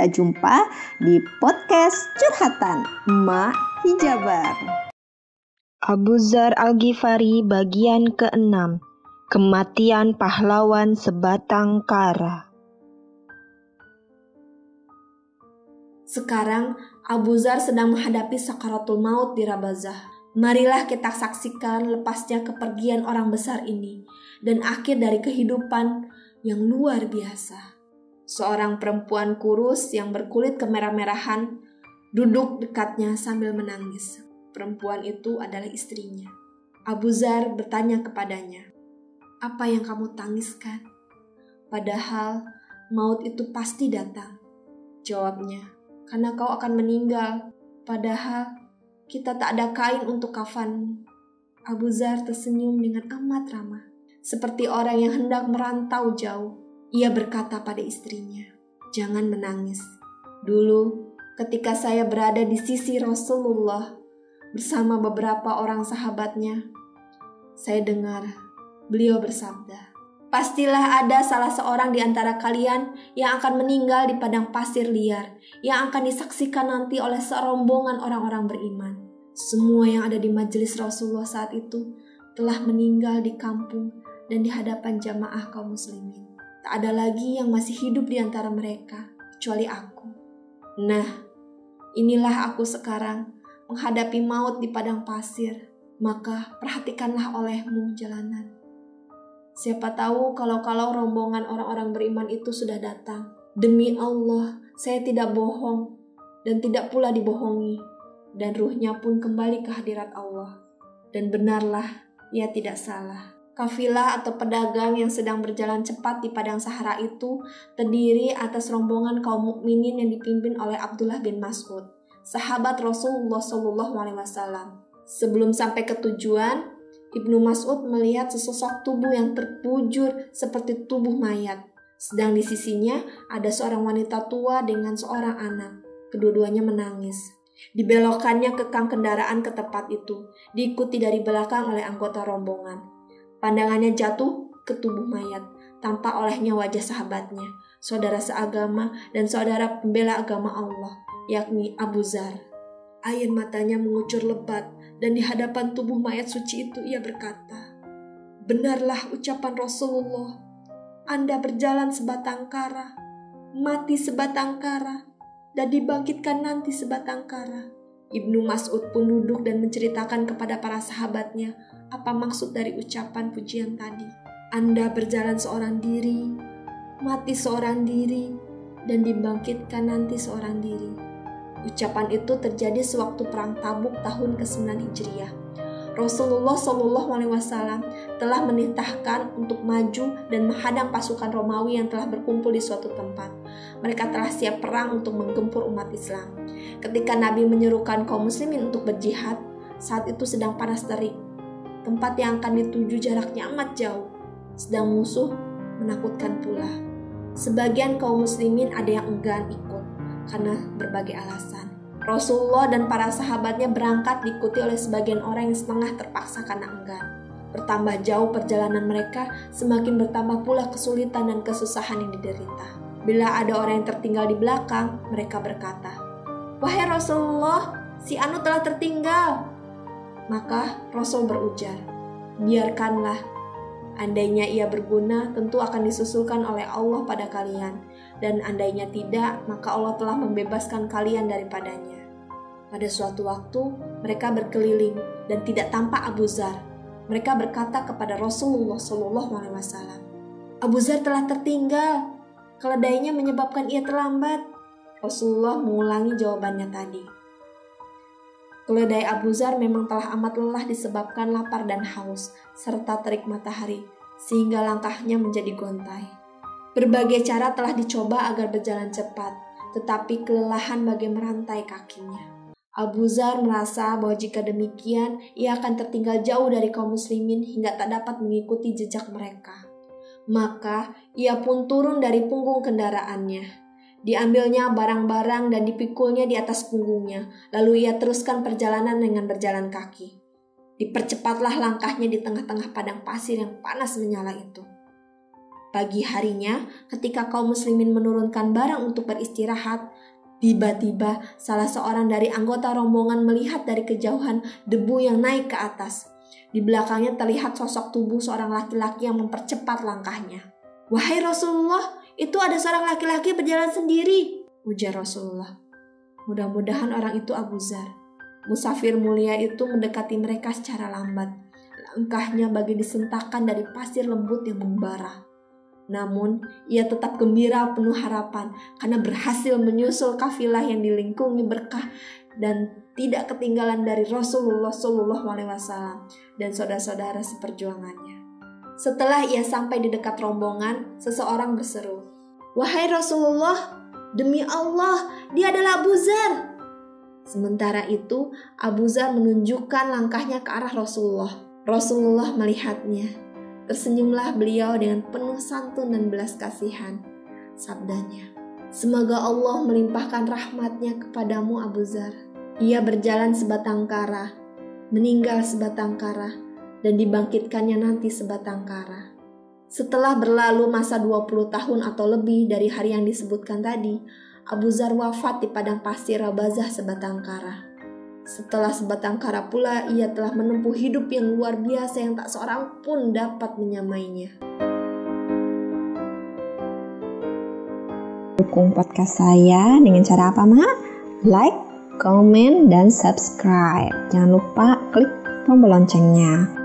kita jumpa di podcast Curhatan Mak Hijabar. Abu Zar Al-Ghifari bagian ke-6 Kematian pahlawan sebatang kara Sekarang Abu Zar sedang menghadapi sakaratul maut di Rabazah. Marilah kita saksikan lepasnya kepergian orang besar ini dan akhir dari kehidupan yang luar biasa. Seorang perempuan kurus yang berkulit kemerah-merahan duduk dekatnya sambil menangis. Perempuan itu adalah istrinya. Abu Zar bertanya kepadanya, "Apa yang kamu tangiskan?" Padahal maut itu pasti datang. Jawabnya, "Karena kau akan meninggal. Padahal kita tak ada kain untuk kafanmu." Abu Zar tersenyum dengan amat ramah, seperti orang yang hendak merantau jauh. Ia berkata pada istrinya, "Jangan menangis. Dulu, ketika saya berada di sisi Rasulullah bersama beberapa orang sahabatnya, saya dengar beliau bersabda, Pastilah ada salah seorang di antara kalian yang akan meninggal di padang pasir liar, yang akan disaksikan nanti oleh serombongan orang-orang beriman. Semua yang ada di majelis Rasulullah saat itu telah meninggal di kampung dan di hadapan jamaah kaum muslimin. Tak ada lagi yang masih hidup di antara mereka, kecuali aku. Nah, inilah aku sekarang menghadapi maut di padang pasir. Maka perhatikanlah olehmu jalanan. Siapa tahu kalau-kalau rombongan orang-orang beriman itu sudah datang. Demi Allah, saya tidak bohong dan tidak pula dibohongi. Dan ruhnya pun kembali ke hadirat Allah. Dan benarlah, ia tidak salah. Kafilah atau pedagang yang sedang berjalan cepat di padang Sahara itu terdiri atas rombongan kaum mukminin yang dipimpin oleh Abdullah bin Mas'ud, sahabat Rasulullah Shallallahu Alaihi Wasallam. Sebelum sampai ke tujuan, Ibnu Mas'ud melihat sesosok tubuh yang terpujur seperti tubuh mayat. Sedang di sisinya ada seorang wanita tua dengan seorang anak. Kedua-duanya menangis. Dibelokkannya ke kang kendaraan ke tempat itu, diikuti dari belakang oleh anggota rombongan. Pandangannya jatuh ke tubuh mayat, tampak olehnya wajah sahabatnya, saudara seagama dan saudara pembela agama Allah, yakni Abu Zar. Air matanya mengucur lebat dan di hadapan tubuh mayat suci itu ia berkata, Benarlah ucapan Rasulullah, Anda berjalan sebatang kara, mati sebatang kara, dan dibangkitkan nanti sebatang kara. Ibnu Mas'ud pun duduk dan menceritakan kepada para sahabatnya apa maksud dari ucapan pujian tadi. Anda berjalan seorang diri, mati seorang diri, dan dibangkitkan nanti seorang diri. Ucapan itu terjadi sewaktu perang Tabuk tahun ke-9 Hijriah. Rasulullah Shallallahu Alaihi Wasallam telah menitahkan untuk maju dan menghadang pasukan Romawi yang telah berkumpul di suatu tempat. Mereka telah siap perang untuk menggempur umat Islam. Ketika Nabi menyerukan kaum muslimin untuk berjihad, saat itu sedang panas terik. Tempat yang akan dituju jaraknya amat jauh. Sedang musuh menakutkan pula. Sebagian kaum muslimin ada yang enggan ikut karena berbagai alasan. Rasulullah dan para sahabatnya berangkat diikuti oleh sebagian orang yang setengah terpaksa karena enggan. Bertambah jauh perjalanan mereka, semakin bertambah pula kesulitan dan kesusahan yang diderita. Bila ada orang yang tertinggal di belakang, mereka berkata, Wahai Rasulullah, si Anu telah tertinggal. Maka Rasul berujar, Biarkanlah, andainya ia berguna tentu akan disusulkan oleh Allah pada kalian dan andainya tidak, maka Allah telah membebaskan kalian daripadanya. Pada suatu waktu, mereka berkeliling dan tidak tampak Abu Zar. Mereka berkata kepada Rasulullah Shallallahu Alaihi Wasallam, Abu Zar telah tertinggal. Keledainya menyebabkan ia terlambat. Rasulullah mengulangi jawabannya tadi. Keledai Abu Zar memang telah amat lelah disebabkan lapar dan haus, serta terik matahari, sehingga langkahnya menjadi gontai. Berbagai cara telah dicoba agar berjalan cepat, tetapi kelelahan bagai merantai kakinya. Abu Zar merasa bahwa jika demikian, ia akan tertinggal jauh dari kaum muslimin hingga tak dapat mengikuti jejak mereka. Maka ia pun turun dari punggung kendaraannya. Diambilnya barang-barang dan dipikulnya di atas punggungnya, lalu ia teruskan perjalanan dengan berjalan kaki. Dipercepatlah langkahnya di tengah-tengah padang pasir yang panas menyala itu. Pagi harinya, ketika kaum muslimin menurunkan barang untuk beristirahat, tiba-tiba salah seorang dari anggota rombongan melihat dari kejauhan debu yang naik ke atas. Di belakangnya terlihat sosok tubuh seorang laki-laki yang mempercepat langkahnya. Wahai Rasulullah, itu ada seorang laki-laki berjalan sendiri, ujar Rasulullah. Mudah-mudahan orang itu Abu Zar. Musafir mulia itu mendekati mereka secara lambat. Langkahnya bagi disentakan dari pasir lembut yang membara. Namun, ia tetap gembira penuh harapan karena berhasil menyusul kafilah yang dilingkungi berkah dan tidak ketinggalan dari Rasulullah Shallallahu Alaihi Wasallam dan saudara-saudara seperjuangannya. Setelah ia sampai di dekat rombongan, seseorang berseru, "Wahai Rasulullah, demi Allah, dia adalah Abu Zar." Sementara itu, Abu Zar menunjukkan langkahnya ke arah Rasulullah. Rasulullah melihatnya Tersenyumlah beliau dengan penuh santun dan belas kasihan. Sabdanya, Semoga Allah melimpahkan rahmatnya kepadamu Abu Zar. Ia berjalan sebatang kara, meninggal sebatang kara, dan dibangkitkannya nanti sebatang kara. Setelah berlalu masa 20 tahun atau lebih dari hari yang disebutkan tadi, Abu Zar wafat di padang pasir Rabazah sebatang kara. Setelah sebatang kara pula, ia telah menempuh hidup yang luar biasa yang tak seorang pun dapat menyamainya. Dukung podcast saya dengan cara apa, Ma? Like, comment, dan subscribe. Jangan lupa klik tombol loncengnya.